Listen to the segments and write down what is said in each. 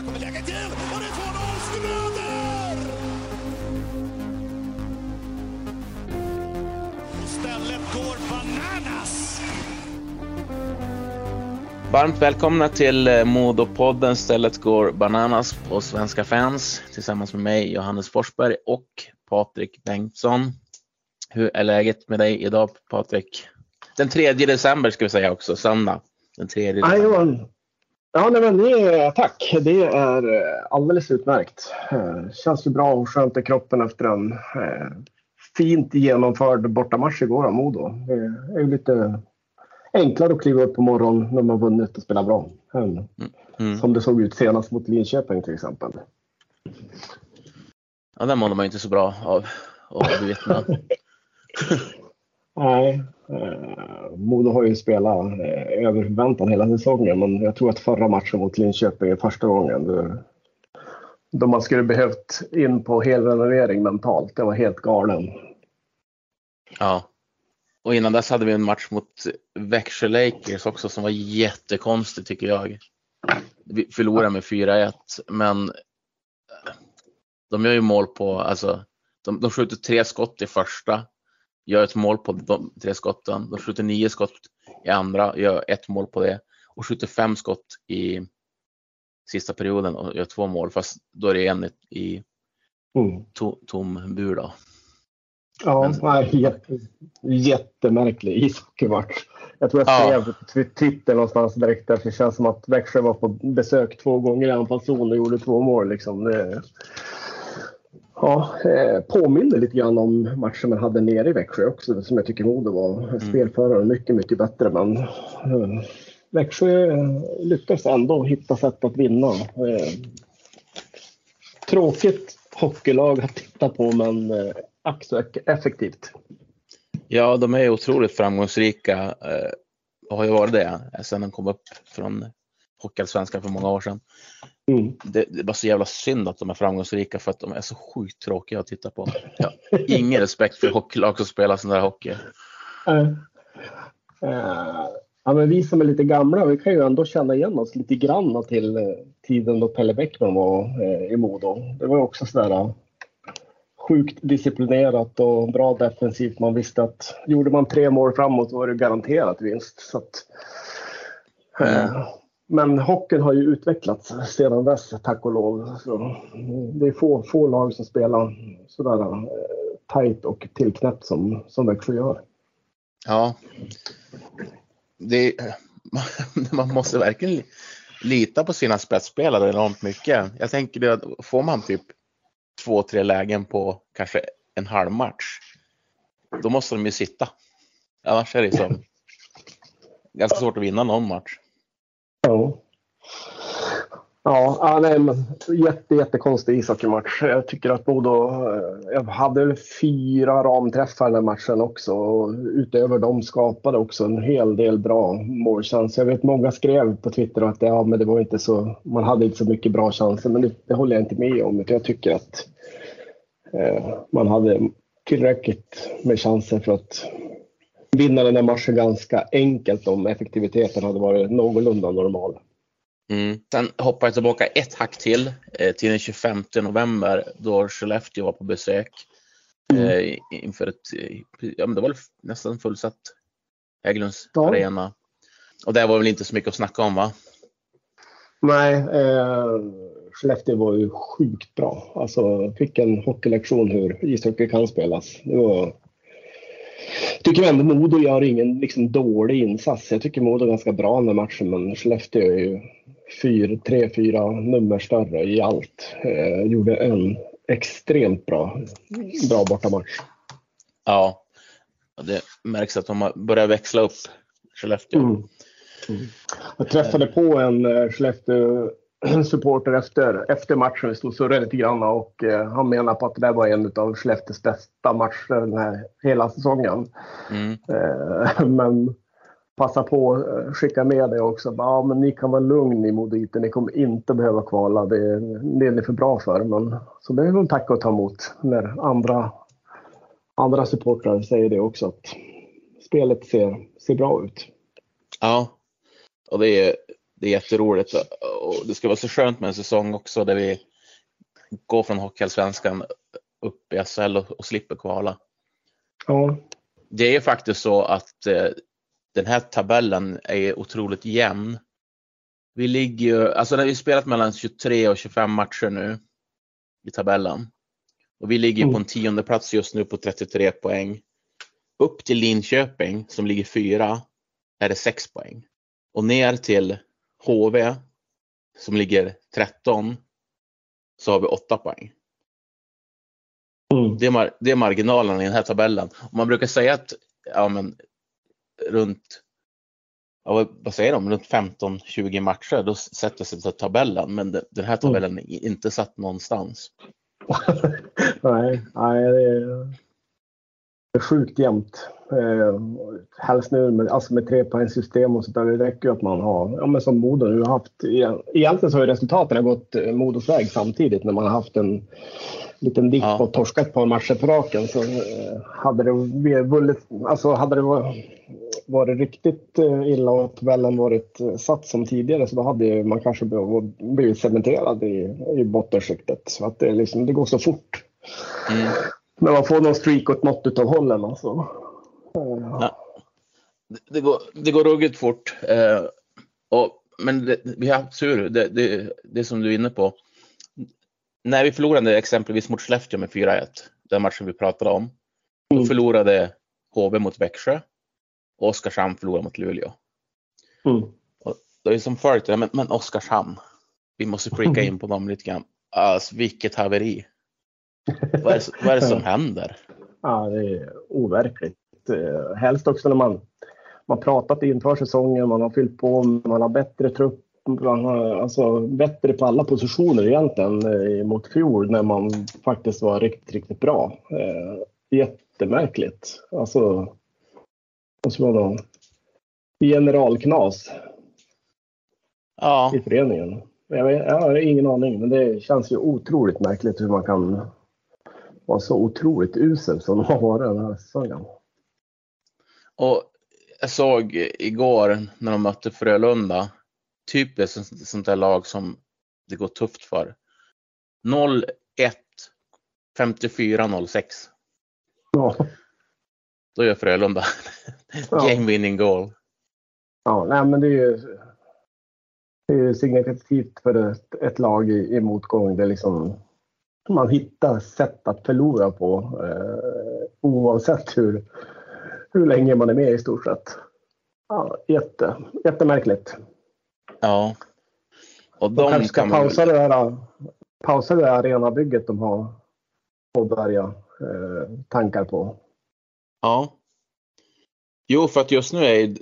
Här kommer läget till och det är 2-0 Schröder! Stället går bananas! Varmt välkomna till eh, Modopodden Stället går bananas på Svenska fans tillsammans med mig Johannes Forsberg och Patrik Bengtsson. Hur är läget med dig idag Patrik? Den 3 december ska vi säga också, söndag. Den 3 december. Ja, nej, men det, tack. Det är eh, alldeles utmärkt. Eh, Känns ju bra och skönt i kroppen efter en eh, fint genomförd bortamatch igår av Modo. Det är ju lite enklare att kliva upp på morgonen när man vunnit och spelar bra. än Mm. Som det såg ut senast mot Linköping till exempel. Ja, den mådde man ju inte så bra av att bevittna. Nej, eh, Modo har ju spelat eh, över förväntan hela säsongen men jag tror att förra matchen mot Linköping är första gången då, då man skulle behövt in på helrenovering mentalt. Det var helt galen. Ja. Och innan dess hade vi en match mot Växjö Lakers också som var jättekonstig tycker jag. Vi förlorade med 4-1 men eh, de gör ju mål på, alltså de, de skjuter tre skott i första, gör ett mål på de tre skotten. De skjuter nio skott i andra, gör ett mål på det och skjuter fem skott i sista perioden och gör två mål fast då är det en i, Mm. to, tom bur då. Ja, nej, jätte, jättemärklig ishockeymatch. Jag tror jag Ja. skrev på Twi- Twitter någonstans direkt där. för Det känns som att Växjö var på besök två gånger i anfallszon och gjorde två mål. Liksom. Det, ja, eh, påminner lite grann om matchen man hade nere i Växjö också som jag tycker Modo var spelförare mycket, mycket bättre. Men eh, Växjö eh, lyckas ändå hitta sätt att vinna. Eh, tråkigt hockeylag att titta på men eh, effektivt. Ja, de är otroligt framgångsrika och har ju varit det sedan de kom upp från Hockeyallsvenskan för många år sedan. Mm. Det, det är bara så jävla synd att de är framgångsrika för att de är så sjukt tråkiga att titta på. Jag ingen respekt för hockeylag som spelar sån där hockey. Eh, eh, ja, men vi som är lite gamla vi kan ju ändå känna igen oss lite grann till eh, tiden då Pelle Bäckman var eh, i Modo. Det var också sådär sjukt disciplinerat och bra defensivt. Man visste att gjorde man tre mål framåt var det garanterat vinst. Så att, eh, men hockeyn har ju utvecklats sedan dess, tack och lov. Så det är få, få lag som spelar sådär eh, tajt och tillknäppt som, som Växjö gör. Ja, det, man måste verkligen li- lita på sina spetsspelare enormt mycket. Jag tänker det att får man typ två, tre lägen på kanske en halv match, då måste de ju sitta. Annars är det som ganska svårt att vinna någon match. Ja. Ja, ja nej, men jätte, jättekonstig ishockeymatch. Jag tycker att Bodo... Eh, jag hade väl fyra ramträffar den här matchen också. Och utöver dem skapade också en hel del bra målchanser. Jag vet många skrev på Twitter att ja, men det var inte så, man hade inte så mycket bra chanser. Men det, det håller jag inte med om. utan Jag tycker att eh, man hade tillräckligt med chanser för att vinna den här matchen ganska enkelt om effektiviteten hade varit någorlunda normal. Mm. Sen hoppar jag tillbaka ett hack till, eh, till den 25 november då Skellefteå var på besök. Eh, inför ett, eh, ja men det var nästan fullsatt Hägglunds Ja. arena. Och det var väl inte så mycket att snacka om va? Nej, eh, Skellefteå var ju sjukt bra. Alltså, fick en hockeylektion hur ishockey kan spelas. Det var... tycker ändå Modo gör ingen liksom, dålig insats. Jag tycker Modo är ganska bra den här matchen, men Skellefteå är ju fyra, tre, fyra nummer större i allt. Eh, gjorde en extremt bra, bra bortamatch. Ja. Det märks att de har börjat växla upp Skellefteå. Mm. Jag träffade på en eh, Skellefteå supporter efter, efter matchen. Vi stod och surrade lite grann och eh, han menar på att det där var en av Skellefteås bästa matcher den här hela säsongen. Mm. Eh, men passa på att skicka med det också. Ja, men ni kan vara lugn i Moditen. Ni kommer inte behöva kvala. Det, det är ni för bra för. Men, så det är väl tack och ta emot när andra, andra supportrar säger det också. Att spelet ser, ser bra ut. Ja. Och det är det är jätteroligt och det ska vara så skönt med en säsong också där vi går från Hockeyallsvenskan upp i SHL och, och slipper kvala. Ja. Det är faktiskt så att eh, den här tabellen är otroligt jämn. Vi ligger ju, alltså när vi spelat mellan 23 och 25 matcher nu i tabellen. Och vi ligger Mm. på en tionde plats just nu på 33 poäng. Upp till Linköping som ligger fyra är det 6 poäng. Och ner till HV som ligger 13 så har vi 8 poäng. Mm. Det är, mar- det är marginalen i den här tabellen. Och man brukar säga att ja, men, runt ja, vad- säger de, runt 15-20 matcher då sätter sig till tabellen. Men de- den här tabellen är inte satt någonstans. nej, nej, det är sjukt jämnt. Eh, helst nu med, alltså med trepoängssystem och så där. Det räcker ju att man har, ja men som Modo nu har haft. Egentligen så har resultaten gått eh, Modos väg samtidigt när man har haft en liten dipp Ja. och torskat ett par matcher på raken. Så eh, hade det vunnit, alltså hade det varit, varit riktigt eh, illa och tabellen varit eh, satt som tidigare så då hade man kanske blivit cementerad i, i bottenskiktet. Så att det, liksom, det går så fort. Mm. När man får någon streak åt något utav hållen alltså. Ja. Det, går, det går ruggigt fort. Eh, och, men det, vi har haft tur, det, det, det som du är inne på. När vi förlorade exempelvis mot Skellefteå med 4-1, den matchen vi pratade om, då Mm. förlorade HV mot Växjö och Oskarshamn förlorade mot Luleå. Mm. Det är som ja, men, men Oskarshamn, vi måste pricka in på dem lite grann. Alltså vilket haveri. Vad är, vad är det som händer? Ja, det är overkligt. Eh, Helst också när man, man pratat inför säsongen, man har fyllt på, man har bättre trupp, man har alltså bättre på alla positioner egentligen eh, mot fjol när man faktiskt var riktigt, riktigt bra. Eh, jättemärkligt. Alltså, måste vara någon generalknas Ja, i föreningen. Jag, vet, jag har ingen aning, men det känns ju otroligt märkligt hur man kan vara så otroligt usel som de har varit den här säsongen. Och jag såg igår när de mötte Frölunda, typiskt sånt- där lag som det går tufft för. 0-1, 54-06. Ja. Då gör Frölunda Ja. game winning goal. Ja, nej, men det är ju, det är ju signifikativt för ett, ett lag i, i motgång. Det är liksom, man hittar sätt att förlora på eh, oavsett hur, hur länge man är med i stort sett. Ja, jätte, jättemärkligt. Ja. Och De de kanske ska kan man, pausa det där, pausa det där arenabygget de har påbörjat eh, tankar på. Ja. Jo, för att just nu är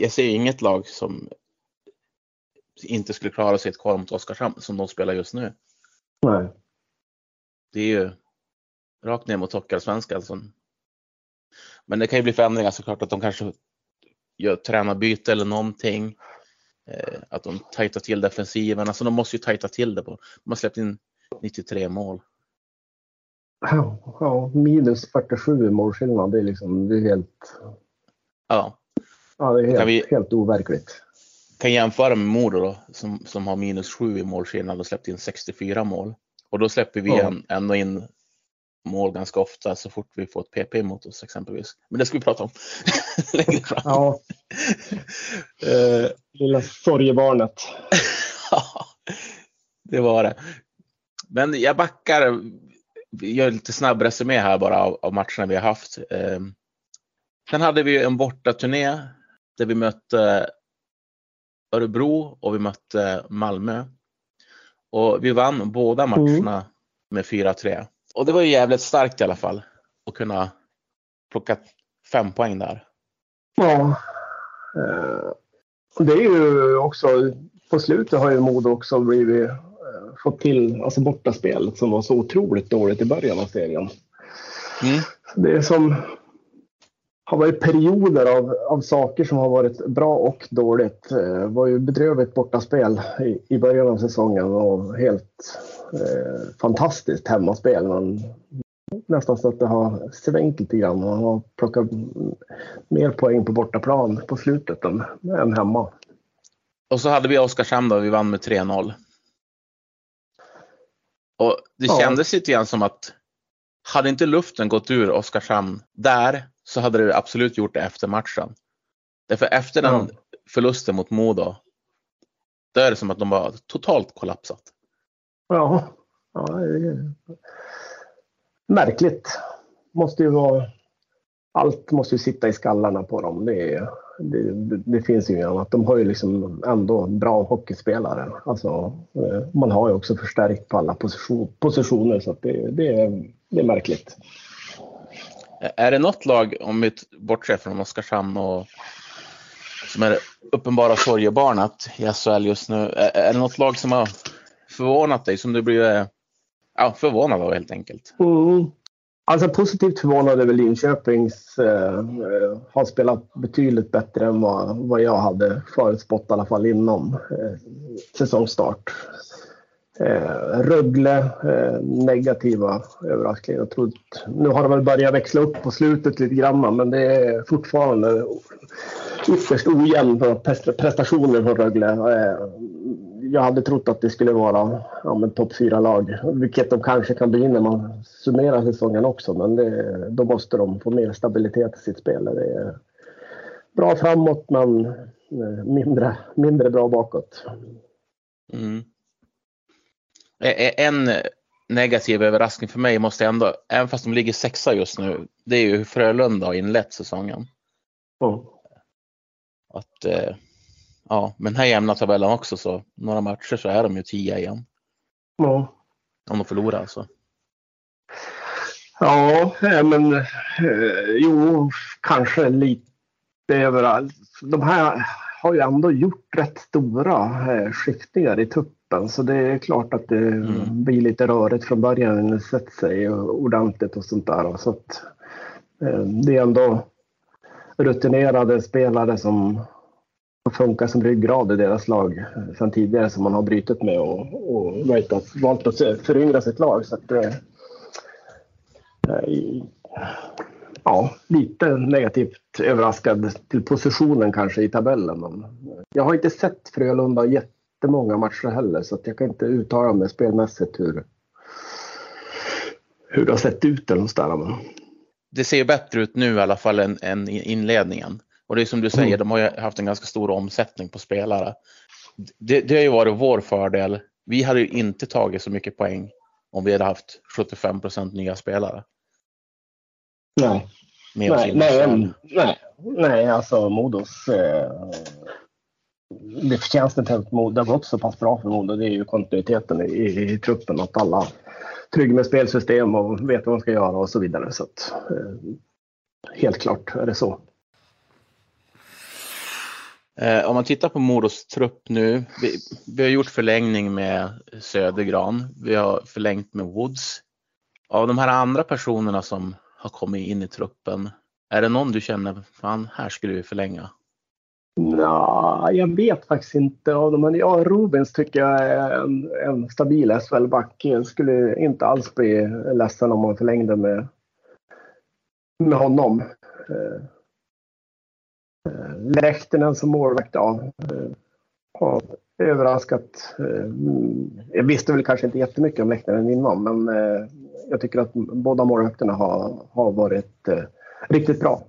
jag ser inget lag som inte skulle klara sig ett kval mot Oskarshamn som de spelar just nu. Nej. Det är ju rakt ner mot Hockeyallsvenskan. Alltså. Men det kan ju bli förändringar såklart att de kanske gör tränarbyte eller någonting. Eh, att de tajtar till defensiven. Alltså de måste ju tajta till det. På. De har släppt in 93 mål. Ja, ja, minus 47 i målskillnad, det är liksom det är helt, Ja, ja, det är helt, Kan vi- helt overkligt. kan jämföra med Modo då, som, som har minus 7 i målskillnad och släppt in 64 mål. Och då släpper vi Ja. ändå in mål ganska ofta så fort vi får ett PP emot oss exempelvis. Men det ska vi prata om längre fram. Ja, Eh, lilla sorgebarnet. Ja, det var det. Men jag backar, vi gör lite snabb resumé här bara av, av matcherna vi har haft. Eh, sen hade vi en bortaturné där vi mötte Örebro och vi mötte Malmö. Och vi vann båda matcherna med 4-3. Och det var ju jävligt starkt i alla fall att kunna plocka fem poäng där. Ja. Eh, Det är ju också, på slutet har ju Modo också blivit, eh, fått till alltså bortaspelet som var så otroligt dåligt i början av serien. Mm. Det är som har varit perioder av, av saker som har varit bra och dåligt. Det var ju bedrövligt bortaspel i, i början av säsongen och helt eh, fantastiskt hemmaspel. Men nästan så att det har svängt lite grann. Man har plockat mer poäng på bortaplan på slutet än, än hemma. Och så hade vi Oskarshamn då, vi vann med 3-0. Och det Ja. kändes lite grann som att hade inte luften gått ur Oskarshamn där så hade det absolut gjort det efter matchen. Därför efter den Ja. förlusten mot Modo, då är det som att de var totalt kollapsat. Ja, ja märkligt. Måste ju vara, allt måste ju sitta i skallarna på dem. Det, är, det, det, finns ju inget annat. De har ju liksom ändå bra hockeyspelare. Alltså, eh, man har ju också förstärkt på alla position, positioner så att det, det, det är märkligt. Är det något lag, om vi bortser från Oskarshamn och som är det uppenbara sorgebarnet i SHL just nu, är är det något lag som har förvånat dig, som du blir eh, ja, förvånad av helt enkelt? Mm. Alltså positivt förvånad över Linköpings eh, har spelat betydligt bättre än vad, vad jag hade förutspått i alla fall innan eh, säsongstart. Eh, Rögle, eh, negativa överraskningar. Jag tror, nu har det väl börjat växla upp på slutet lite grann men det är fortfarande ytterst ojämna prestationer från Rögle. Eh, jag hade trott att det skulle vara ja, topp fyra lag, vilket de kanske kan bli när man summerar säsongen också. Men det, då måste de få mer stabilitet i sitt spel. Det är bra framåt men eh, mindre, mindre bra bakåt. Mm. En negativ överraskning för mig måste ändå, även fast de ligger sexa just nu, det är ju hur Frölunda har inlett säsongen. Mm. Att, eh, ja, med den här jämna tabellen också så några matcher så är de ju tia igen. Ja. Om de förlorar alltså. Ja, eh, men eh, jo, kanske lite överallt. De här har ju ändå gjort rätt stora eh, skiftningar i tuppen så det är klart att det Mm. blir lite rörigt från början när det sätter sig ordentligt och sånt där. Så att, eh, det är ändå rutinerade spelare som funkar som ryggrad i deras lag sedan tidigare som man har brytit med och, och valt att, valt att föryngra sitt lag. Så att, eh, Eh, ja, lite negativt överraskad till positionen kanske i tabellen. Jag har inte sett Frölunda jättemånga matcher heller så att jag kan inte uttala mig spelmässigt hur, hur det har sett ut eller något där. Men, Det ser ju bättre ut nu i alla fall än, än inledningen. Och det är som du säger, Mm. de har ju haft en ganska stor omsättning på spelare. Det, det har ju varit vår fördel. Vi hade ju inte tagit så mycket poäng om vi hade haft 75% nya spelare. nej, nej, nej, nej, nej, alltså Modos eh, det förtjänsten till att Modo har gått så pass bra för Modo det är ju kontinuiteten i, i, i truppen. Att alla är trygga med spelsystem och vet vad de ska göra och så vidare. Så att, eh, helt klart är det så. Eh, om man tittar på Modos trupp nu. Vi, vi har gjort förlängning med Södergran. Vi har förlängt med Woods. Av de här andra personerna som har kommit in i truppen. Är det någon du känner, fan här skulle vi förlänga? Nå, jag vet faktiskt inte av dem. Men ja, Rubens tycker jag är en, en stabil SHL-back. Skulle inte alls bli ledsen om man förlängde med, med honom. Eh, eh, Lehtinen som målvakt, ja. Eh, har överraskat. Jag visste väl kanske inte jättemycket om Lehtinen innan, men jag tycker att båda målvakterna har, har varit riktigt bra.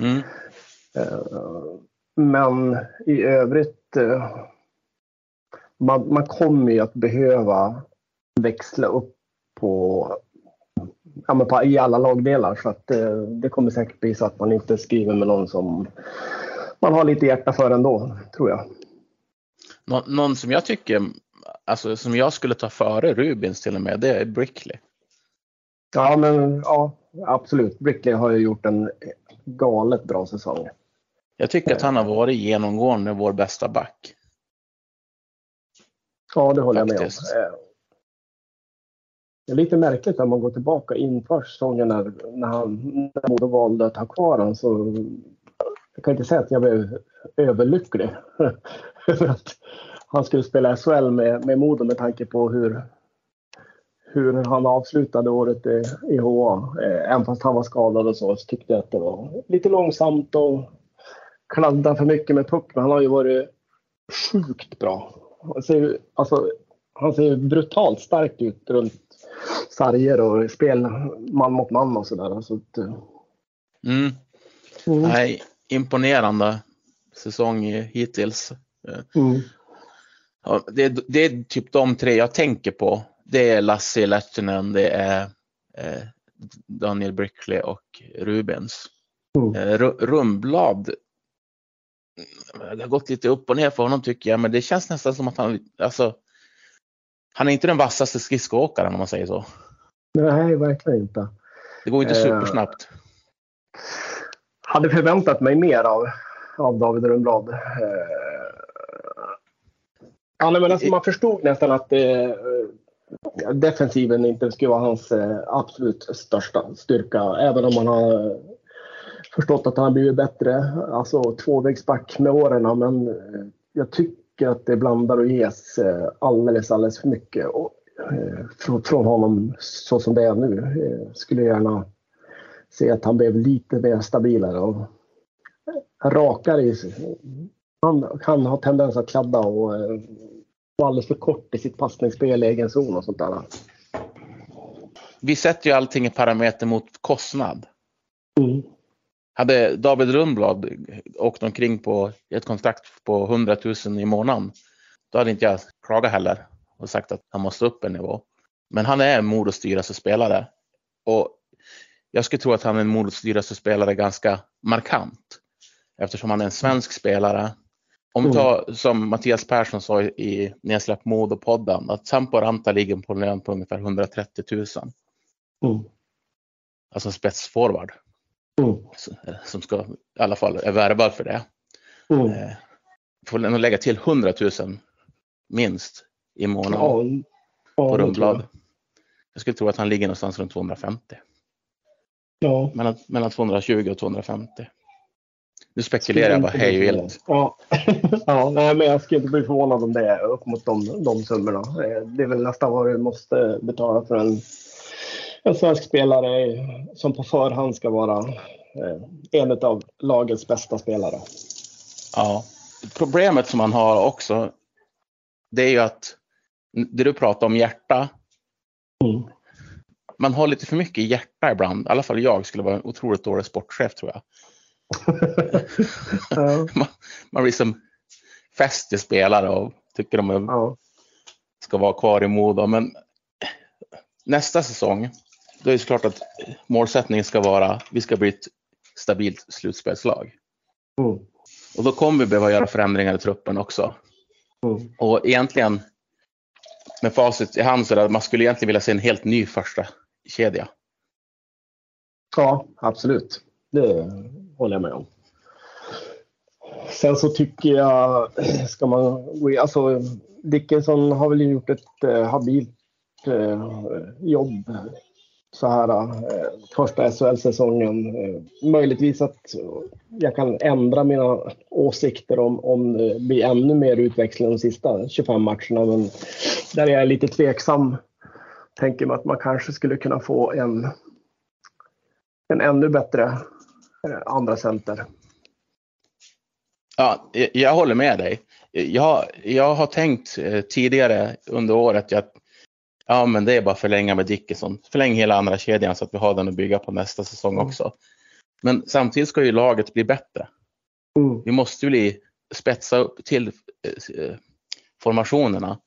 Mm. Men i övrigt, eh, man, man kommer ju att behöva växla upp på, ja, på, i alla lagdelar. Så att eh, det kommer säkert bli så att man inte skriver med någon som man har lite hjärta för ändå, tror jag. Nå, någon som jag tycker, alltså som jag skulle ta före Rubins till och med, det är Brickley. Ja, men ja, absolut. Brickley har ju gjort en galet bra säsong. Jag tycker att han har varit genomgående vår bästa back. Ja, det håller Faktiskt. jag med om. Det är lite märkligt när man går tillbaka inför säsongen när, när han när Modo valde att ha kvar honom. Så jag kan inte säga att jag blev överlycklig över att han skulle spela SHL med, med Modo med tanke på hur, hur han avslutade året i, i HA. Eh, Även fast han var skadad och så, så tyckte jag att det var lite långsamt och kladda för mycket med puck. Men han har ju varit sjukt bra. Han ser, alltså, han ser brutalt starkt ut runt sarger och spel man mot man och sådär. Så att, eh, Mm. mm. Nej, imponerande säsong hittills. Mm. Ja, det, är- det är typ de tre jag tänker på. Det är Lassie Lehtinen, det är eh, Daniel Brickley och Rubens. Mm. Eh, Ru- Rumblad. Det har gått lite upp och ner för honom tycker jag, men det känns nästan som att han, alltså, han är inte den vassaste skridskoåkaren om man säger så. Nej, verkligen inte. Det går inte Eh. supersnabbt. Hade förväntat mig mer av, av David Rundblad. Eh, Ja, men alltså, man förstod nästan att eh, defensiven inte skulle vara hans eh, absolut största styrka. Även om man har förstått att han har blivit bättre. Alltså tvåvägsback med åren. Men eh, jag tycker att det blandar och ges eh, alldeles, alldeles för mycket. Och, eh, från, från honom så som det är nu. Eh, skulle gärna se att han blev lite mer stabilare och rakare. I, sig. han kan ha tendens att kladda och vara alldeles för kort i sitt passningsspel i egen zon och sånt där. Vi sätter ju allting i parameter mot kostnad. Mm. Hade David Rundblad åkt omkring på ett kontrakt på 100 000 i månaden, då hade inte jag klagat heller och sagt att han måste upp en nivå. Men han är Modos dyraste spelare och jag skulle tro att han är Modos dyraste spelare ganska markant eftersom han är en svensk spelare. Om vi tar som Mattias Persson sa i Nedsläpp Modo-podden att Sampo Ranta ligger på en lön på ungefär 130 000. Mm. Alltså spetsforward Mm. som ska i alla fall är värvad för det. Mm. Eh, får nog lägga till 100 000 minst i månaden Ja, ja, på Rundblad. tror Jag skulle tro att han ligger någonstans runt 250. jag. Ja. Mellan, mellan 220 och 250. Nu spekulerar jag bara hej vilt. Ja, ja nej, men jag skulle inte bli förvånad om det är upp mot de, de summorna. Eh, Det är väl nästan vad du måste betala för en, en svensk spelare som på förhand ska vara eh, en av lagets bästa spelare. Ja. Problemet som man har också, det är ju att det du pratar om hjärta, Mm. man har lite för mycket hjärta ibland. I alla fall jag skulle vara en otroligt dålig sportchef tror jag. Ja, Man, man blir som fäst i spelare och tycker de är ja. ska vara kvar i Modo. Men nästa säsong, då är det såklart att målsättningen ska vara vi ska bli ett stabilt slutspelslag. Mm. Och då kommer vi behöva göra förändringar i truppen också. Mm. Och egentligen med facit i hand så är det att man skulle egentligen vilja se en helt ny första kedja. ja, absolut. Det håller jag med om. Sen så tycker jag, ska man gå in, alltså Dickinson har väl gjort ett eh, habilt eh, jobb så här eh, första SHL-säsongen. Eh, möjligtvis att jag kan ändra mina åsikter om, om det blir ännu mer utväxling de sista 25 matcherna. Men där är jag lite tveksam. Tänker mig att man kanske skulle kunna få en, en ännu bättre eh, andra center. Ja, jag, håller med dig. Jag, jag har tänkt eh, tidigare under året att ja, men det är bara att förlänga med Dickinson. Förläng hela andra kedjan så att vi har den att bygga på nästa säsong Mm. också. Men samtidigt ska ju laget bli bättre. Mm. Vi måste ju bli, spetsa upp till eh, formationerna.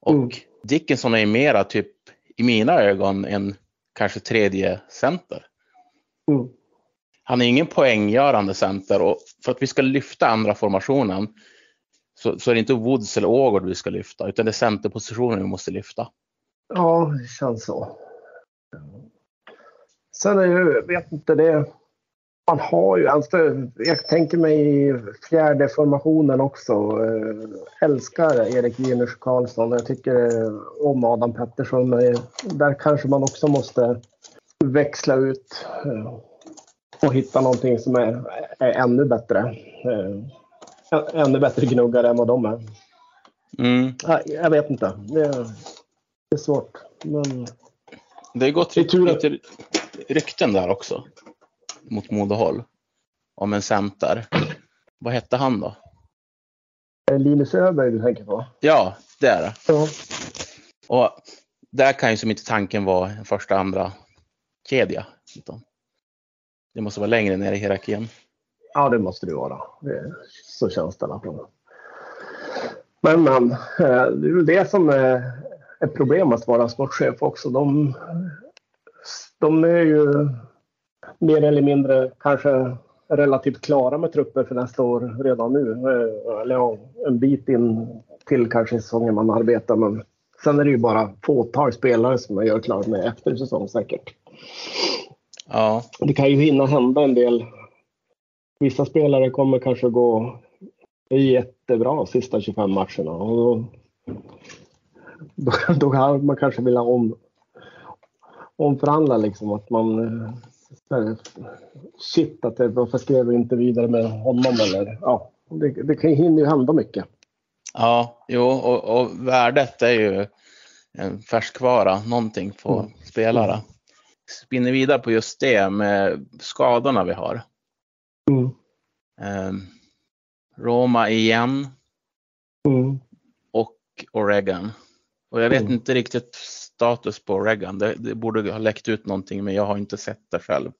Och Mm. Dickinson är ju mera typ i mina ögon en kanske tredje center. Mm. Han är ingen poänggörande center och för att vi ska lyfta andra formationen så, så är det inte Woods eller Ågård vi ska lyfta utan det är centerpositionen vi måste lyfta. Ja, det känns så. Sen är det, jag vet inte, det... Man har ju, alltså, jag tänker mig i fjärde formationen också. Eh, älskar Erik Linus Karlsson. Jag tycker om Adam Pettersson. Där kanske man också måste växla ut eh, och hitta någonting som är, är ännu bättre. Eh, ännu bättre gnuggare än vad de är. Mm. Jag vet inte. Det är, svårt. Men Det har gått tur att- lite rykten där också mot Modohåll om en center. Vad hette han då? Det Linus Öberg du tänker på? Ja, det är det. Ja. Och där kan ju som inte tanken vara en första, andra kedja. Utan det måste vara längre ner i hierarkin. Ja, det måste det vara. Det, så känns det i alla fall. Men, men eh, det är väl det som är ett problem att vara sportchef också. De, de är ju mer eller mindre kanske relativt klara med trupper för nästa år redan nu. Eh, Eller ja, en bit in till kanske säsongen man arbetar. Men sen är det ju bara fåtal spelare som man gör klart med efter säsong säkert. Ja, Det kan ju hinna hända en del. Vissa spelare kommer kanske gå jättebra sista 25 matcherna. Och då, då, då kan man kanske vilja om, omförhandla liksom. Att man... eh, Shit, att det, varför skrev vi inte vidare med honom? Eller, ja, det, det kan hinna ju hända mycket. ja jo, och, och värdet är ju en färskvara, någonting på Mm. spelare. Spinner vidare på just det med skadorna vi har. Mm. Eh, Roma igen Mm. och Oregon. Och jag vet Mm. inte riktigt status på Oregon. Det, det borde ha läckt ut någonting men jag har inte sett det själv.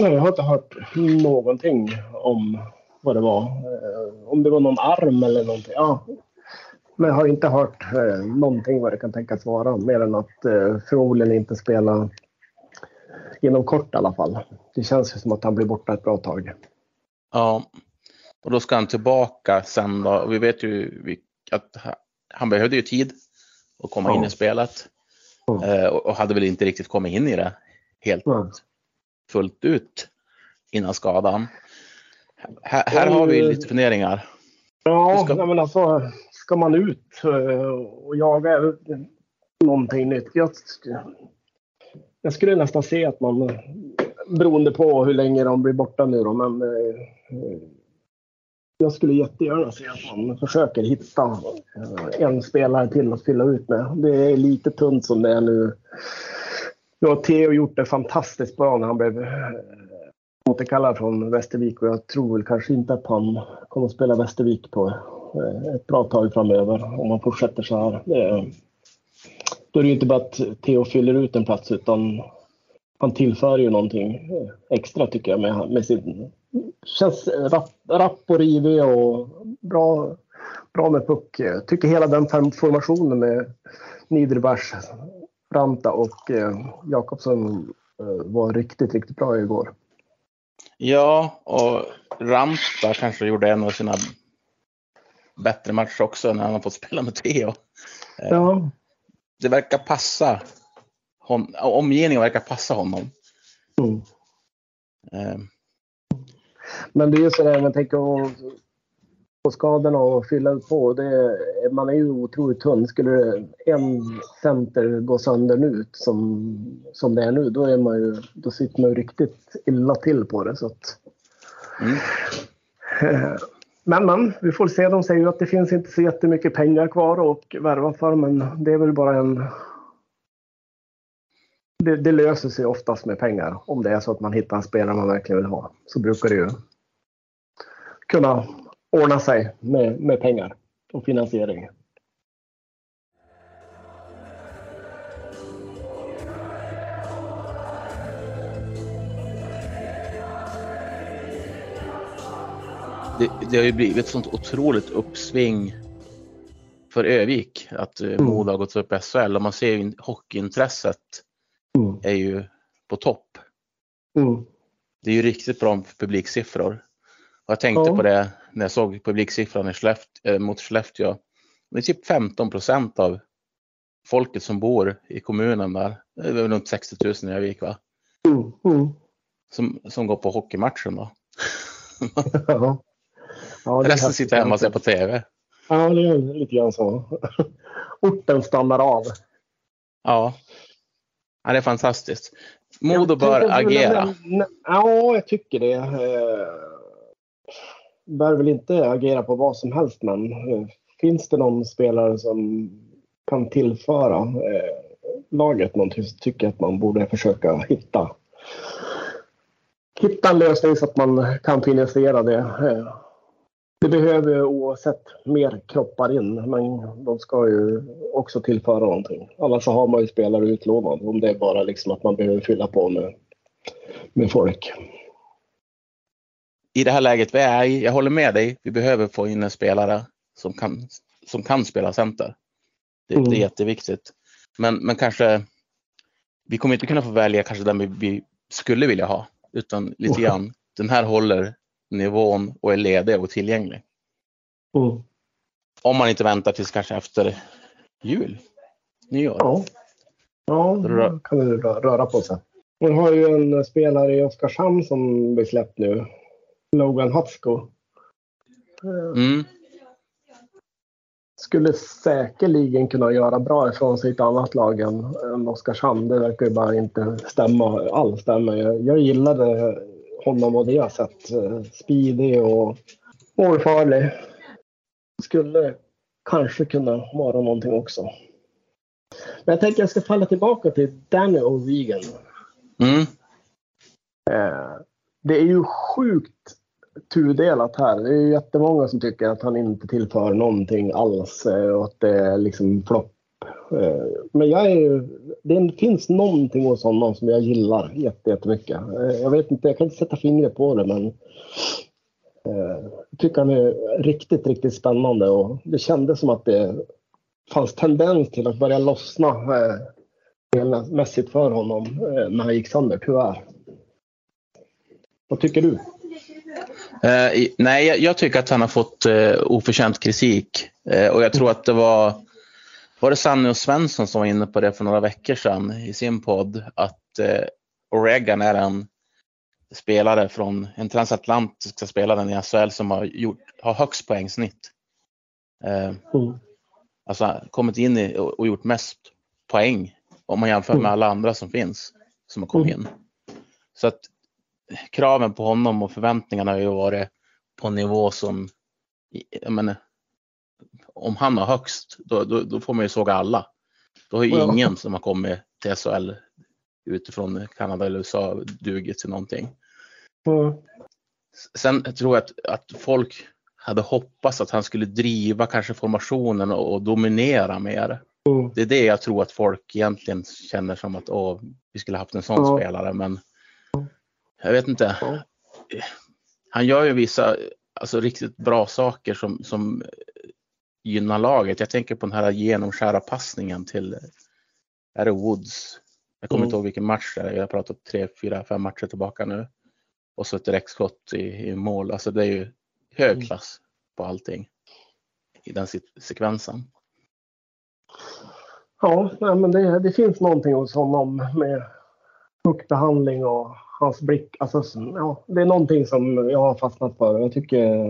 Nej, jag har inte hört någonting om vad det var. Eh, Om det var någon arm eller någonting. Ja. Men jag har inte hört eh, någonting vad det kan tänkas vara. Mer än att eh, förmodligen inte spela inom kort i alla fall. Det känns ju som att han blir borta ett bra tag. Ja, och då ska han tillbaka sen då. Vi vet ju att ha- han behövde ju tid att komma Ja. in i spelet. Ja. Eh, och och hade väl inte riktigt kommit in i det helt Ja. fullt ut innan skadan. Här, här har vi lite funderingar. Ja, Ska- men alltså ska man ut eh, och jaga någonting nytt. Jag, jag skulle nästan se att man, beroende på hur länge de blir borta nu då, men eh, jag skulle jättegärna se att man försöker hitta en spelare till att fylla ut med. Det är lite tunt som det är nu. Nu har Theo gjort det fantastiskt bra när han blev eh, återkallad från Västervik och jag tror väl kanske inte att han kommer att spela Västervik på eh, ett bra tag framöver om han fortsätter så här. Då är det ju inte bara att Theo fyller ut en plats utan han tillför ju någonting eh, extra tycker jag med, med sin... Känns rapp, rapp och rivig och bra, bra med puck. Jag tycker hela den form- formationen med Niederbach, Ranta och eh, Jakobsson eh, var riktigt, riktigt bra igår. Ja, och Ranta kanske gjorde en av sina bättre matcher också när han har fått spela med Theo. Ja, Det verkar passa. Hon, omgivningen verkar passa honom. mm. Men det är ju sådär, man tänker på, på skadorna och fylla på. Det, man är ju otroligt tunn. Skulle en center gå sönder nu som, som det är nu, då, är man ju, då sitter man ju riktigt illa till på det. Så att, mm. men, men, vi får se. De säger ju att det finns inte så jättemycket pengar kvar att värva för, men det är väl bara en... Det, det löser sig oftast med pengar. Om det är så att man hittar en spelare man verkligen vill ha. Så brukar det ju kunna ordna sig med, med pengar och finansiering. det, det har ju blivit ett sånt otroligt uppsving för Övik att mm. Modo har gått upp i SHL och man ser ju hockeyintresset Mm. är ju på topp. Mm. Det är ju riktigt bra publiksiffror. Jag tänkte Ja. på det när jag såg publiksiffran i Skelleft, eh, mot Skellefteå. Det är typ 15 procent av folket som bor i kommunen där. Det är runt 60 000 i Övik va? Mm. Mm. Som, som går på hockeymatchen då. Ja. Ja, Resten sitter hemma och ser på TV. Ja, det är lite grann så. Orten stannar av. Ja. ja det är fantastiskt. Modo bör agera. Ja, jag tycker det. Behöver Bör väl inte agera på vad som helst, men eh, finns det någon spelare som kan tillföra eh, laget någonting så tycker jag att man borde försöka hitta hitta en lösning så att man kan finansiera det. Eh, det behöver oavsett mer kroppar in, men de ska ju också tillföra någonting. Annars så har man ju spelare utlovade om det är bara liksom att man behöver fylla på med, med folk. I det här läget vi är i, jag håller med dig, vi behöver få in en spelare som kan, som kan spela center. Det, Mm. det är jätteviktigt. Men, men kanske, vi kommer inte kunna få välja kanske den vi, vi skulle vilja ha, utan lite Oh. grann, den här håller nivån och är ledig och tillgänglig. Mm. Om man inte väntar tills kanske efter jul, nyår. Ja, ja då kan det rö- röra på sig. Man har ju en spelare i Oskarshamn som blir släppt nu. Logan Hatsko. Mm. Skulle säkerligen kunna göra bra ifrån sig i ett annat lag än, än Oskarshamn. Det verkar ju bara inte stämma alls. Stämma. Jag, jag gillade honom och det jag sett. Eh, Speedy och målfarlig. Skulle kanske kunna vara någonting också. Men jag tänker jag ska falla tillbaka till Danny O'Regan. Mm. Eh, det är ju sjukt tudelat här. Det är ju jättemånga som tycker att han inte tillför någonting alls eh, och att det är liksom flopp. Eh, men jag är ju, det finns någonting hos honom som jag gillar jättemycket. Eh, jag vet inte, jag kan inte sätta fingret på det men jag tycker han är riktigt, riktigt spännande och det kändes som att det fanns tendens till att börja lossna spelmässigt för honom när han gick sönder, tyvärr. Vad tycker du? I- nej, jag, jag tycker att han har fått eh, oförtjänt kritik. Eh, och jag tror att det var, var det Sanny och Svensson som var inne på det för några veckor sedan i sin podd. Att eh, Oregon är en spelare från en transatlantiska spelaren i SHL som har, gjort, har högst poängsnitt. Eh, Mm. alltså kommit in i, och, och gjort mest poäng om man jämför med Mm. alla andra som finns som har kommit Mm. in. Så att kraven på honom och förväntningarna har ju varit på en nivå som, jag menar, om han har högst, då, då, då får man ju såga alla. Då har ju Ja. ingen som har kommit till SHL utifrån Kanada eller USA dugit till någonting. Mm. Sen tror jag att, att folk hade hoppats att han skulle driva kanske formationen och, och dominera mer. Mm. Det är det jag tror att folk egentligen känner som att åh, vi skulle haft en sån Ja. spelare. Men jag vet inte. Han gör ju vissa alltså, riktigt bra saker som, som gynnar laget. Jag tänker på den här genomskära passningen till är det Woods. Jag kommer Mm. inte ihåg vilken match det är. Jag har pratat tre, fyra, fem matcher tillbaka nu. Och så ett direktskott i, i mål. Alltså det är ju hög Mm. klass på allting i den se- sekvensen. Ja, men det, det finns någonting hos honom med puckbehandling och hans blick. Alltså, ja, det är någonting som jag har fastnat för. Jag tycker,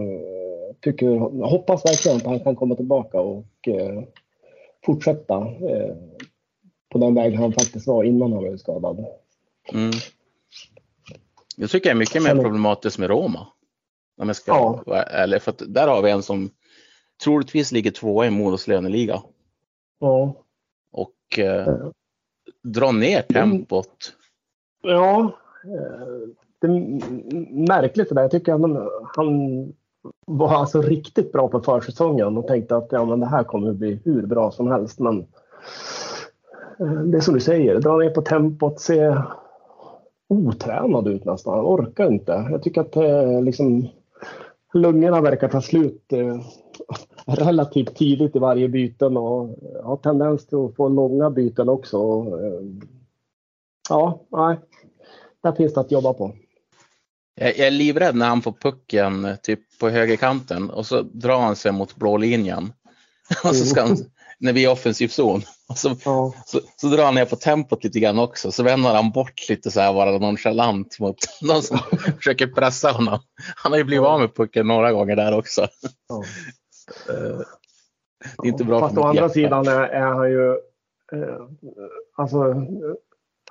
tycker, jag hoppas verkligen att han kan komma tillbaka och eh, fortsätta eh, på den väg han faktiskt var innan han blev skadad. Mm. Jag tycker det är mycket mer problematiskt med Roma. Om jag ska Ja. ärlig. För där har vi en som troligtvis ligger tvåa i Modos löneliga Ja, och eh, drar ner tempot. ja Eh, det är märkligt det där. Jag tycker han, han var alltså riktigt bra på försäsongen och tänkte att ja, men det här kommer bli hur bra som helst. Men eh, det är som du säger, dra ner på tempot, se otränad ut nästan. Han orkar inte. Jag tycker att eh, liksom, lungorna verkar ta slut relativt tidigt i varje byten och har tendens till att få långa byten också. Ja, nej. Där finns det att jobba på. Jag, är livrädd när han får pucken eh, typ på högerkanten och så drar han sig mot blå linjen. och så ska han, när vi är i offensiv zon. Så, Ja. så, så drar han ner på tempot lite grann också. Så vänder han bort lite så här bara nonchalant mot någon som försöker pressa honom. Han har ju blivit av med pucken några gånger där också. Ja. Eh, Det är inte bra Fast för å andra hjärta. sidan är, är han ju... Eh, alltså,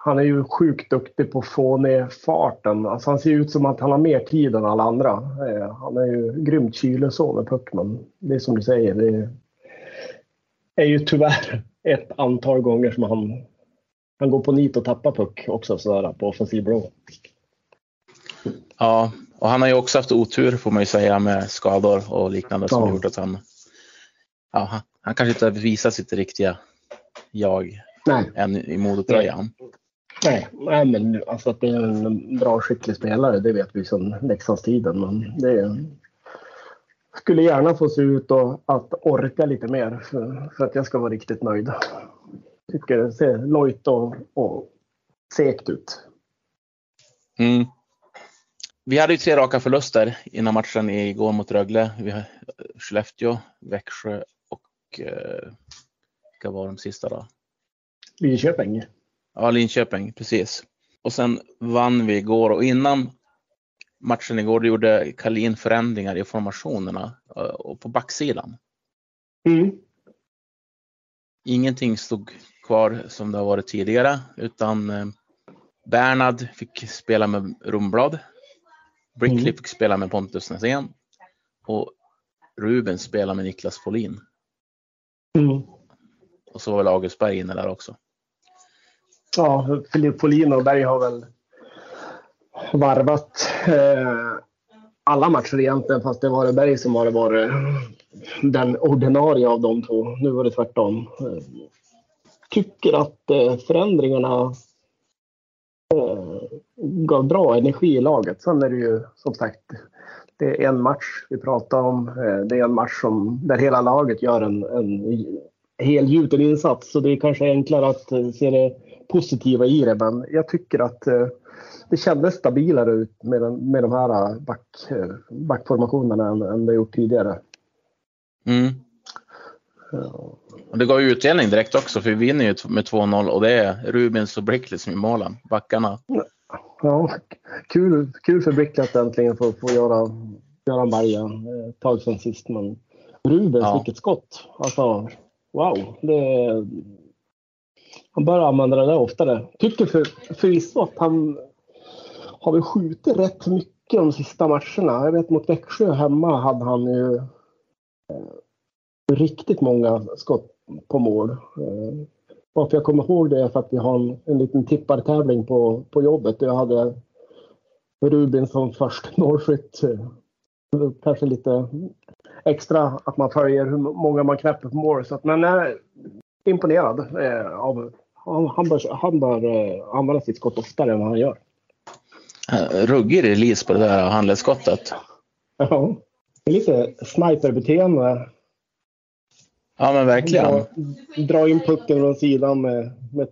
han är ju sjukt duktig på att få ner farten. Alltså, han ser ut som att han har mer tid än alla andra. Eh, han är ju grymt kylig så med puck, men det är som du säger. Det är ju tyvärr ett antal gånger som han, han går på nit och tappar puck också sådär, på offensiv blå. Ja, och han har ju också haft otur får man ju säga med skador och liknande som Ja. gjort att han, ja, han, han kanske inte har visat sitt riktiga jag Nej, än i Modotröjan. Nej, nej men alltså att det är en bra skicklig spelare, det vet vi sedan Leksandstiden. Men det är, skulle gärna få se ut och att orka lite mer för, för att jag ska vara riktigt nöjd. Tycker det ser lojt och, och segt ut. Mm. Vi hade ju tre raka förluster innan matchen igår mot Rögle. Vi har Skellefteå, Växjö och eh, vilka var de sista då? Linköping. Ja, Linköping, precis. Och sen vann vi igår och innan matchen igår gjorde Kalin förändringar i formationerna eh, och på backsidan. Mm. Ingenting stod kvar som det har varit tidigare utan eh, Bernhard fick spela med Rumblad. Brickley Mm. fick spela med Pontus Näsén och Ruben spelade med Niklas Folin. Mm. Och så var väl August Berg inne där också. Ja, Filip Folin och Berg har väl varvat eh, alla matcher egentligen fast det var Berg som har varit eh, den ordinarie av de två. Nu var det tvärtom. Eh, tycker att eh, förändringarna eh, gav bra energi i laget. Sen är det ju som sagt det är en match vi pratar om. Eh, det är en match som, där hela laget gör en, en helgjuten insats. Så det är kanske enklare att eh, se det positiva i det. Men jag tycker att eh, det kändes stabilare ut med, den, med de här back, eh, backformationerna än, än det gjort tidigare. Mm. Och det gav ju utdelning direkt också för vi vinner ju med 2-0 och det är Rubens och Brickley som är målen. Backarna. Ja, kul, kul för Brickley att äntligen få, få göra, göra en eh, ett tag sedan sist. Men Rubens, Ja. vilket skott! Alltså, wow! Det, han bör använda det där oftare. Tycker för, förvisso att han har väl skjutit rätt mycket de sista matcherna. Jag vet mot Växjö hemma hade han ju eh, riktigt många skott på mål. Eh, varför jag kommer ihåg det är för att vi har en, en liten tippartävling på, på jobbet. Jag hade Rubin som först målskytt. Kanske lite extra att man följer hur många man knäpper på mål. Så att, men jag är imponerad eh, av han, bör, han bör eh, använda sitt skott oftare än vad han gör. Eh, Ruggig release på det där handledsskottet. Ja. Det är lite sniperbeteende. Ja men verkligen. Dra, dra in pucken från sidan med, med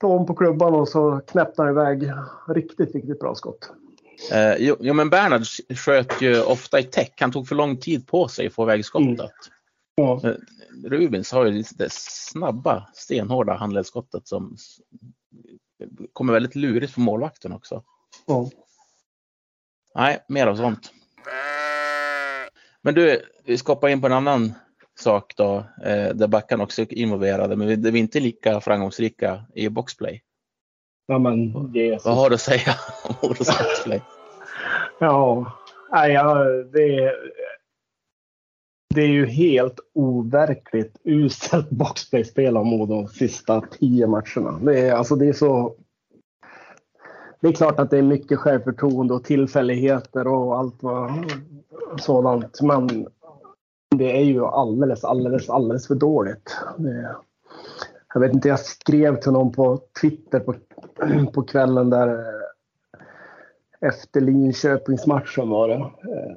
tån på klubban och så knäppte han iväg. Riktigt, riktigt bra skott. Eh, jo, jo men Bernhard sköt ju ofta i täck. Han tog för lång tid på sig att få iväg skottet. Mm. Ja. Rubins har ju det snabba, stenhårda handledsskottet som kommer väldigt lurigt för målvakten också. Ja. Nej, mer av sånt. Men du, vi ska hoppa in på en annan sak då, eh, där backarna också är involverade, men vi, vi inte är lika framgångsrika i boxplay. ja, men är Vad har du att säga om Modos boxplay? Ja, nej, ja det, det är ju helt overkligt uselt boxplayspel av Modo de sista tio matcherna. Det är, alltså det är så... Det är klart att det är mycket självförtroende och tillfälligheter och allt vad sådant. Men det är ju alldeles, alldeles, alldeles för dåligt. Det, jag vet inte, jag skrev till någon på Twitter på, på kvällen där eh, efter Linköpingsmatchen var det. Eh,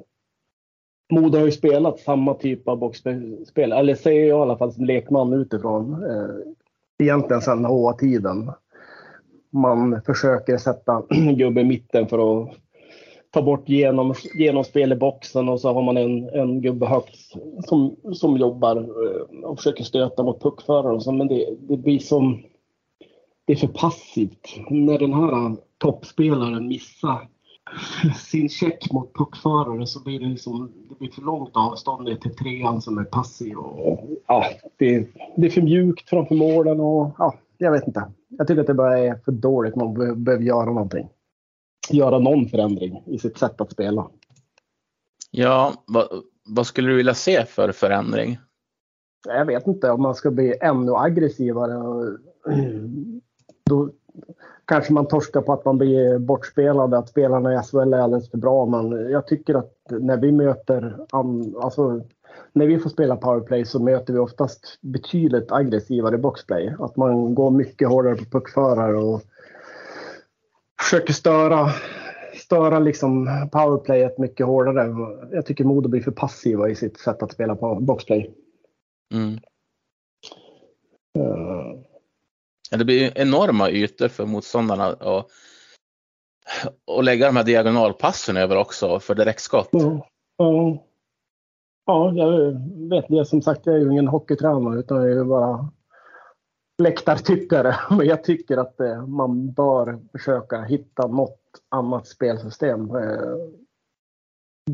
Modo har ju spelat samma typ av boxspel, eller säger jag i alla fall som lekman utifrån. Eh, egentligen sedan HA-tiden. Man försöker sätta gubbe i mitten för att ta bort genom, genomspel i boxen och så har man en, en gubbe högt som, som jobbar eh, och försöker stöta mot puckförare. så, Men det, det blir som... Det är för passivt. När den här toppspelaren missar sin check mot puckförare så blir det, liksom, det blir för långt avstånd ner till trean som är passiv. Och, ja, det, det är för mjukt framför målen och ja, jag vet inte. Jag tycker att det bara är för dåligt. Man be- behöver göra någonting. Göra någon förändring i sitt sätt att spela. Ja, vad, vad skulle du vilja se för förändring? Jag vet inte om man ska bli ännu aggressivare. och- Då kanske man torskar på att man blir bortspelad, att spelarna i SHL är alldeles för bra. Men jag tycker att när vi möter, alltså när vi får spela powerplay så möter vi oftast betydligt aggressivare boxplay. Att man går mycket hårdare på puckförare och försöker störa, störa liksom powerplayet mycket hårdare. Jag tycker Modo blir för passiva i sitt sätt att spela på boxplay. Mm. Uh. Det blir enorma ytor för motståndarna att och lägga de här diagonalpassen över också för direktskott. Ja, ja. ja jag vet det. Som sagt, jag är ju ingen hockeytränare utan jag är ju bara läktartyckare. Men jag tycker att eh, man bör försöka hitta något annat spelsystem. Eh,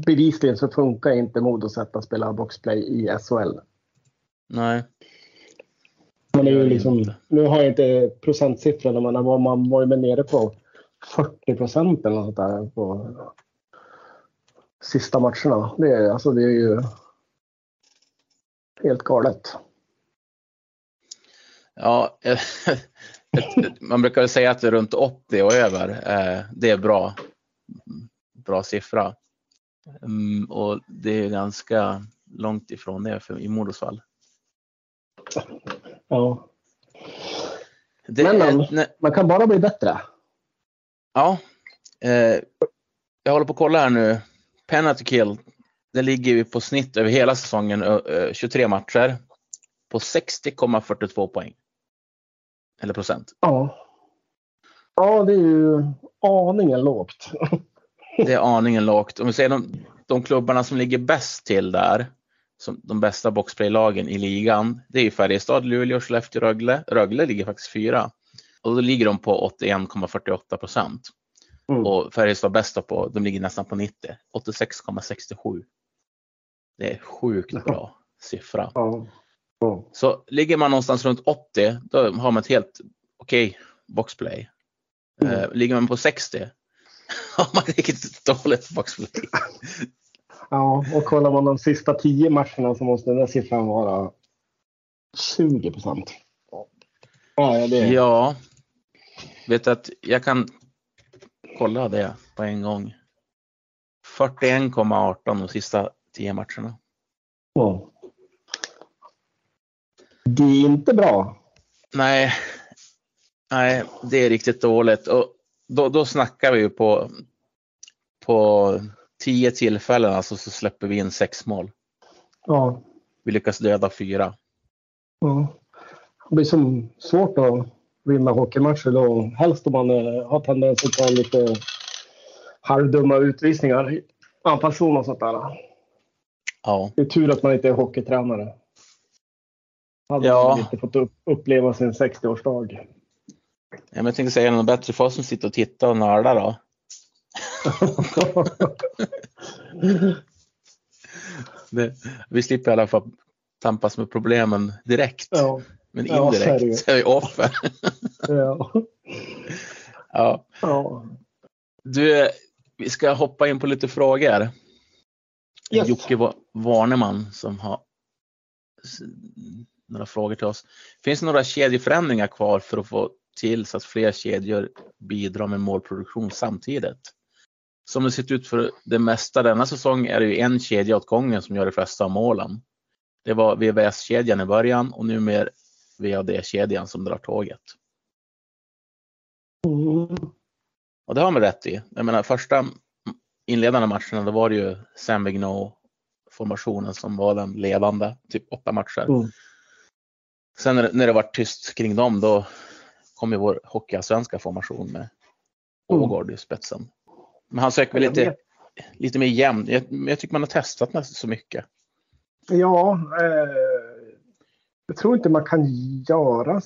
bevisligen så funkar inte Modos sätt att spela boxplay i SHL. Nej. Man är ju liksom, nu har jag inte procentsiffrorna men man var ju nere på 40 procent eller något där på sista matcherna. Det är, alltså det är ju helt galet. Ja, man brukar säga att det är runt 80 och över. Eh, det är bra. Bra siffra. Mm, och det är ganska långt ifrån det i Modos fall. Ja. Det men, är, man kan bara bli bättre. Ja. Eh, jag håller på att kolla här nu. Penalty kill. Det ligger vi på snitt över hela säsongen, eh, 23 matcher, på 60,42 poäng. Eller procent. Ja. Ja, det är ju aningen lågt. det är aningen lågt. Om vi säger de, de klubbarna som ligger bäst till där, som de bästa boxplaylagen i ligan, det är Färjestad, Luleå, Skellefteå, Rögle. Rögle ligger faktiskt fyra. Och då ligger de på 81,48 procent. Mm. Och Färjestad bästa på, de ligger nästan på 90, 86,67. Det är sjukt bra siffra. Ja. Ja. Så ligger man någonstans runt 80, då har man ett helt okej okay boxplay. Mm. Uh, ligger man på 60, har man riktigt dåligt boxplay. Ja, och kollar man de sista 10 matcherna så måste den där siffran vara 20 procent. Ja, det... ja, vet att jag kan kolla det på en gång. 41,18 de sista 10 matcherna. Ja. Det är inte bra. Nej, nej det är riktigt dåligt. Och då, då snackar vi ju på, på tio tillfällen alltså så släpper vi in sex mål. Ja. Vi lyckas döda fyra. Ja. Det blir som svårt att vinna hockeymatcher då. Helst om man eh, har tendens att ta lite halvdumma utvisningar. Anfallszon och sånt där. Ja. Det är tur att man inte är hockeytränare. Hade ja. man inte fått uppleva sin 60-årsdag. Ja, men jag tänkte säga något bättre för oss som sitter och tittar och nördar då. det, vi slipper i alla fall tampas med problemen direkt. Ja. Men indirekt ja, är vi offer. ja. ja. ja. Du, vi ska hoppa in på lite frågor. Yes. Jocke Warneman som har några frågor till oss. Finns det några kedjeförändringar kvar för att få till så att fler kedjor bidrar med målproduktion samtidigt? Som det sett ut för det mesta denna säsong är det ju en kedja åt gången som gör de flesta av målen. Det var VVS-kedjan i början och nu mer VAD-kedjan som drar tåget. Mm. Och det har man rätt i. Jag menar första inledande matcherna då var det ju Sam Vigneault formationen som var den ledande, typ åtta matcher. Mm. Sen när, när det var tyst kring dem då kom ju vår hockeyallsvenska formation med mm. Ågård i spetsen. Men han söker väl lite, lite mer jämn. Jag, jag tycker man har testat med så mycket. Ja, eh, jag tror inte man kan göra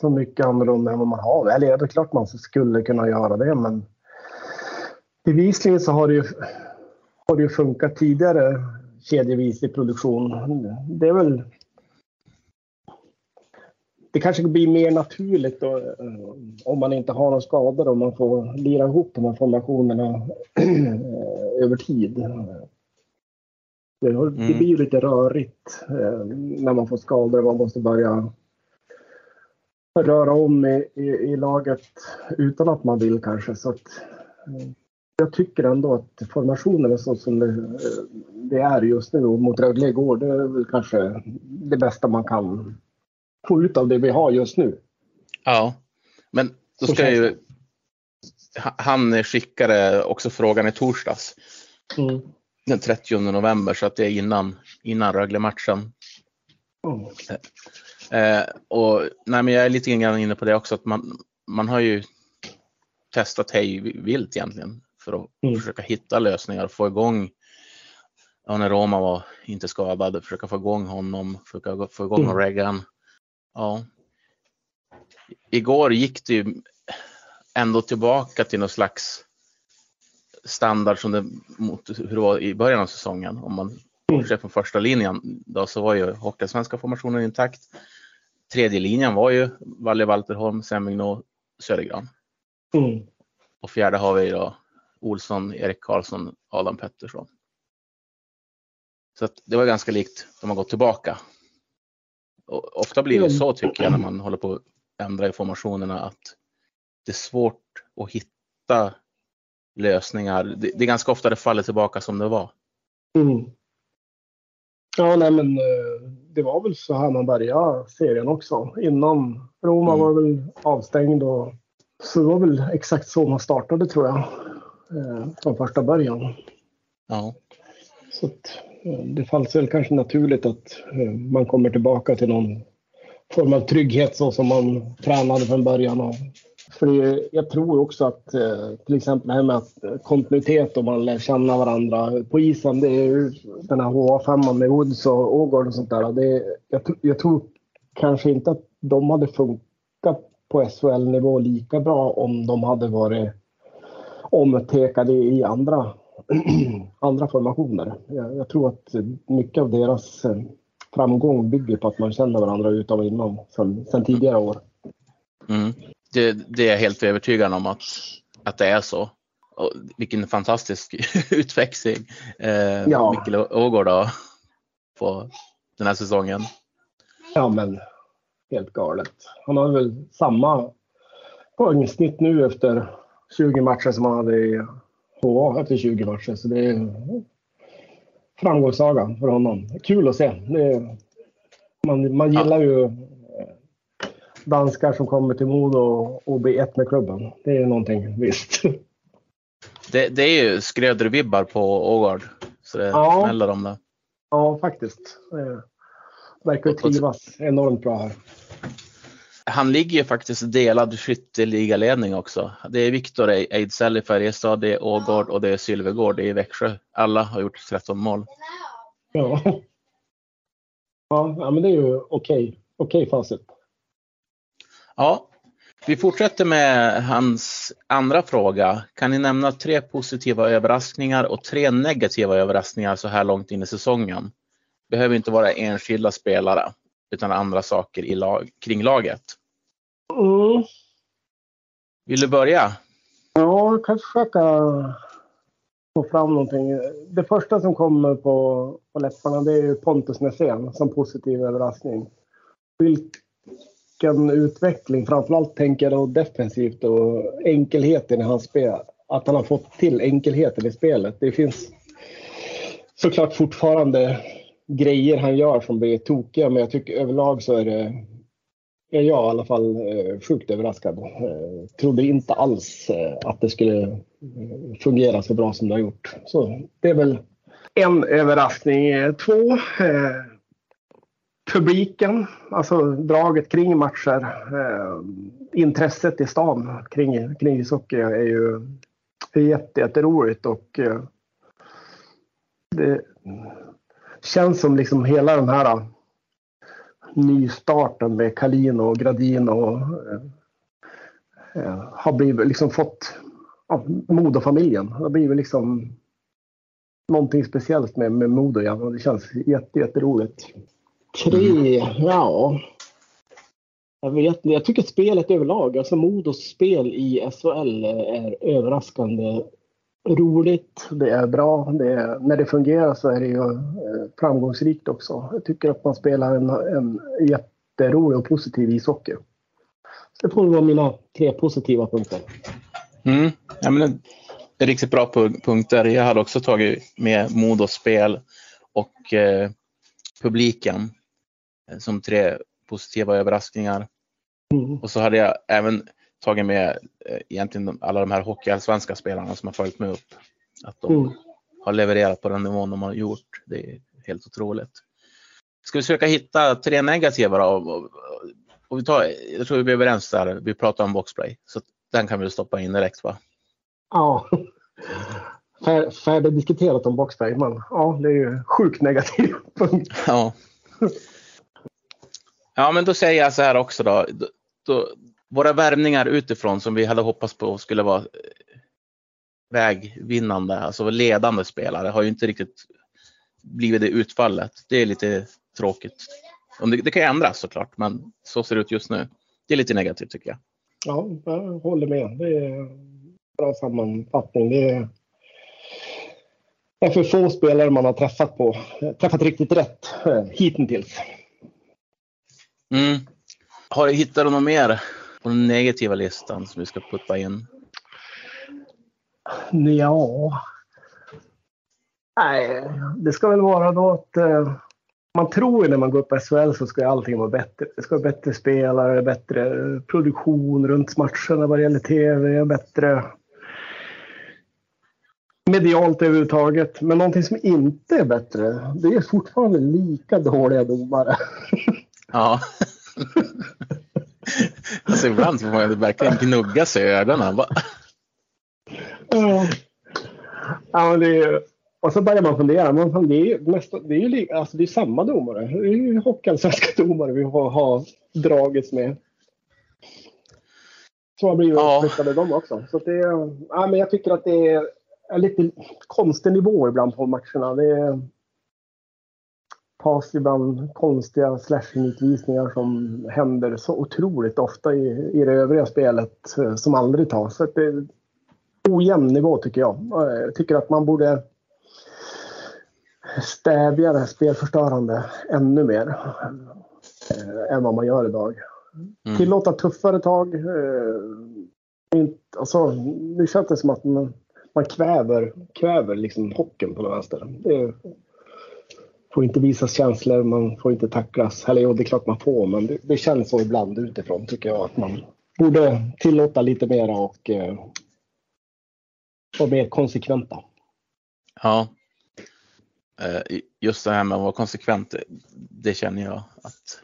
så mycket annorlunda än vad man har. Eller det är klart man skulle kunna göra det, men bevisligen så har det ju, har det ju funkat tidigare kedjevis i produktion. Det är väl det kanske blir mer naturligt då, eh, om man inte har några skador och man får lira ihop de här formationerna eh, över tid. Det, det mm. blir ju lite rörigt eh, när man får skador och man måste börja röra om i, i, i, laget utan att man vill kanske. Så att, jag tycker ändå att formationen är så som det, det är just nu mot Rögle igår. Det är väl kanske det bästa man kan få ut av det vi har just nu. Ja, men då ska ju... Han skickade också frågan i torsdags. Mm. Den 30 november så att det är innan, innan Rögle-matchen. Mm. Eh, och nej, men jag är lite grann inne på det också att man, man har ju testat hej vilt egentligen för att mm. försöka hitta lösningar och få igång ja, när Roma var inte skadad, försöka få igång honom, försöka få igång mm. Regan. Ja. Igår gick det ju ändå tillbaka till någon slags standard som det mot hur det var i början av säsongen. Om man bortser från första linjen då så var ju Hockeysvenska formationen intakt. Tredje linjen var ju Valle Walterholm, Semmingno, Södergran. Mm. Och fjärde har vi då Olsson, Erik Karlsson, Adam Pettersson. Så det var ganska likt de har gått tillbaka. Och ofta blir det så tycker jag när man håller på att ändra i formationerna att det är svårt att hitta lösningar. Det, det är ganska ofta det faller tillbaka som det var. Mm. Ja, nej men eh, det var väl så här man började serien också. Innan Roma mm. var väl avstängd och så det var väl exakt så man startade tror jag. Eh, från första början. Ja. Så att, det fanns väl kanske naturligt att eh, man kommer tillbaka till någon form av trygghet så som man tränade från början. av. för jag tror också att eh, till exempel det här med eh, kontinuitet och man lär känna varandra på isen. Det är ju den här HA5 med Woods och Ågård och sånt där. Det, jag, jag tror kanske inte att de hade funkat på SHL-nivå lika bra om de hade varit omtekade i andra, andra formationer. Jag, jag, tror att mycket av deras eh, framgång bygger på att man känner varandra utav och sen, sen tidigare år. Mm det, det är jag helt övertygad om att, att det är så. Och vilken fantastisk utväxling eh, ja. Mikkel Ågård har på den här säsongen. Ja men helt galet. Han har väl samma poängsnitt nu efter 20 matcher som han hade i HA efter 20 matcher. Så det är framgångssaga för honom. Kul att se. Är, man, man gillar ju danskar som kommer till Modo och, blir ett med klubben. Det är någonting visst. Det, det är ju Skröder-vibbar på Ågard. Så det ja. smäller om det. Ja, faktiskt. Det verkar trivas enormt bra här. Han ligger ju faktiskt delad skytteligaledning också. Det är Viktor Ejdsell i Färjestad, det är Ågård och det är Sylvegård i Växjö. Alla har gjort 13 mål. Ja, ja men det är ju okej. Okej facit. Ja, vi fortsätter med hans andra fråga. Kan ni nämna tre positiva överraskningar och tre negativa överraskningar så här långt in i säsongen? Behöver inte vara enskilda spelare utan andra saker i lag, kring laget. Mm. Vill du börja? Ja, jag kan försöka få fram någonting. Det första som kommer på, på läpparna det är Pontus Nässén som positiv överraskning vilken utveckling. Framförallt tänker jag då defensivt och enkelheten i hans spel. Att han har fått till enkelheten i spelet. Det finns såklart fortfarande grejer han gör som blir tokiga men jag tycker överlag så är det är jag i alla fall eh, sjukt överraskad. Eh, trodde inte alls eh, att det skulle fungera så bra som det har gjort. Så det är väl en överraskning. Två, publiken, alltså draget kring matcher, eh, intresset i stan kring, kring ishockey är ju jätteroligt jätte, och eh, det känns som liksom hela den här äh, nystarten med Kalin och Gradin och eh, har blivit liksom fått ja, Modofamiljen. Det har blivit liksom någonting speciellt med, med Modo igen och det känns jätte, jätteroligt. Tre, ja. Jag vet inte. Jag tycker spelet överlag, alltså Modos spel i SHL är överraskande roligt. Det är bra. Det är, när det fungerar så är det ju eh, framgångsrikt också. Jag tycker att man spelar en, en jätterolig och positiv ishockey. det får vara mina tre positiva punkter. Mm. Ja, men riktigt bra punkter. Jag hade också tagit med mod och spel och eh, publiken eh, som tre positiva överraskningar. Mm. Och så hade jag även tagit med eh, egentligen alla de här hockeyallsvenska spelarna som har följt med upp. Att de mm. har levererat på den nivån de har gjort. Det är helt otroligt. Ska vi försöka hitta tre negativa då? Och vi tar, jag tror vi är överens där. Vi pratar om boxplay. Så den kan vi stoppa in direkt va? Ja. Färdigdiskuterat om boxplay, men ja, det är ju sjukt negativ punkt. Ja. Ja, men då säger jag så här också då våra värvningar utifrån som vi hade hoppats på skulle vara eh, vägvinnande, alltså ledande spelare, har ju inte riktigt blivit det utfallet. Det är lite tråkigt. Det, det kan ju ändras såklart, men så ser det ut just nu. Det är lite negativt tycker jag. Ja, jag håller med. Det är bra sammanfattning. Det är, det är för få spelare man har träffat på, träffat riktigt rätt eh, hittills. Mm. Har du hittat något mer på den negativa listan som vi ska putta in? Ja. Nej, det ska väl vara då att eh, man tror ju när man går upp i SHL så ska allting vara bättre. Det ska vara bättre spelare, bättre produktion runt matcherna vad det gäller TV, bättre medialt överhuvudtaget. Men någonting som inte är bättre, det är fortfarande lika dåliga domare. Ja. alltså ibland får man verkligen gnugga sig i ögonen. ja. ja, men det är och så börjar man fundera. Men det är nästa, det är ju alltså det är samma domare. Det är ju hockeyallsvenska domare vi har, har dragits med. Så har blivit ja. uppflyttade de också. Så det, ja, men jag tycker att det är en lite konstig nivå ibland på matcherna. Det är, tas ibland konstiga slashing-utvisningar som händer så otroligt ofta i, i det övriga spelet eh, som aldrig tas. Så det är ojämn nivå tycker jag. Jag tycker att man borde stävja det spelförstörande ännu mer eh, än vad man gör idag. Mm. Tillåta tuffare tag. Eh, inte, alltså, nu känns det som att man, man kväver, kväver liksom hockeyn på den vänster. Det får inte visas känslor, man får inte tacklas. Eller jo, det är klart man får, men det, det känns så ibland utifrån tycker jag att man borde tillåta lite mera och eh, vara mer konsekventa. Ja, Eh, just det här med att vara konsekvent, det känner jag att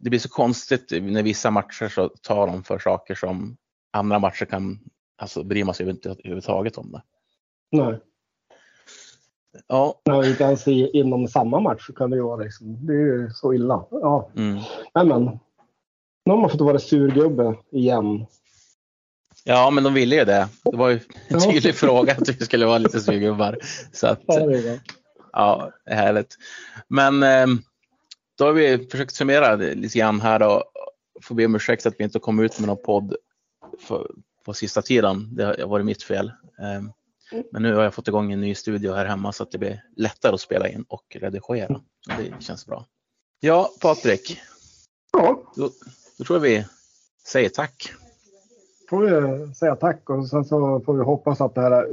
det blir så konstigt när vissa matcher så tar de för saker som andra matcher kan, alltså bryr man sig inte överhuvudtaget om det. Nej. Ja. Nej, inte ens inom samma match kan det ju vara liksom. Det är ju så illa. Ja. Mm. Men, men. Nu har man fått vara surgubbe igen Ja, men de ville ju det. Det var ju en tydlig fråga att vi skulle vara lite surgubbar. Så att, ja, härligt. Men ehm, då har vi försökt summera lite grann här och får be om ursäkt att vi inte kom ut med någon podd för, på sista tiden. Det har varit mitt fel. Men nu har jag fått igång en ny studio här hemma så att det blir lättare att spela in och redigera. Det känns bra. Ja, Patrik. Ja. Då, då tror jag vi säger tack får vi säga tack och sen så får vi hoppas att det här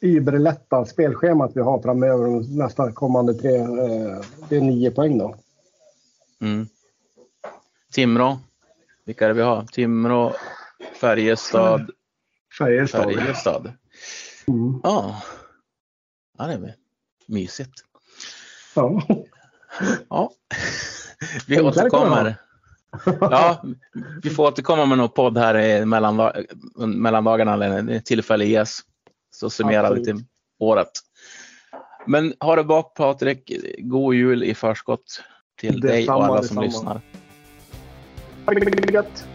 überlätta spelschemat vi har framöver nästa kommande tre, eh, det är nio poäng då. Mm. Timrå, vilka är det vi har? Timrå, Färjestad, Färjestad. Färjestad. Mm. Ja. ja, det är mysigt. Ja. ja. Vi återkommer. Ja, vi får återkomma med någon podd här i mellandag mellandagarna eller när tillfälle ges. Så summerar vi till året. Men ha det bra Patrik. God jul i förskott till det dig och alla som lyssnar. Ha det gött.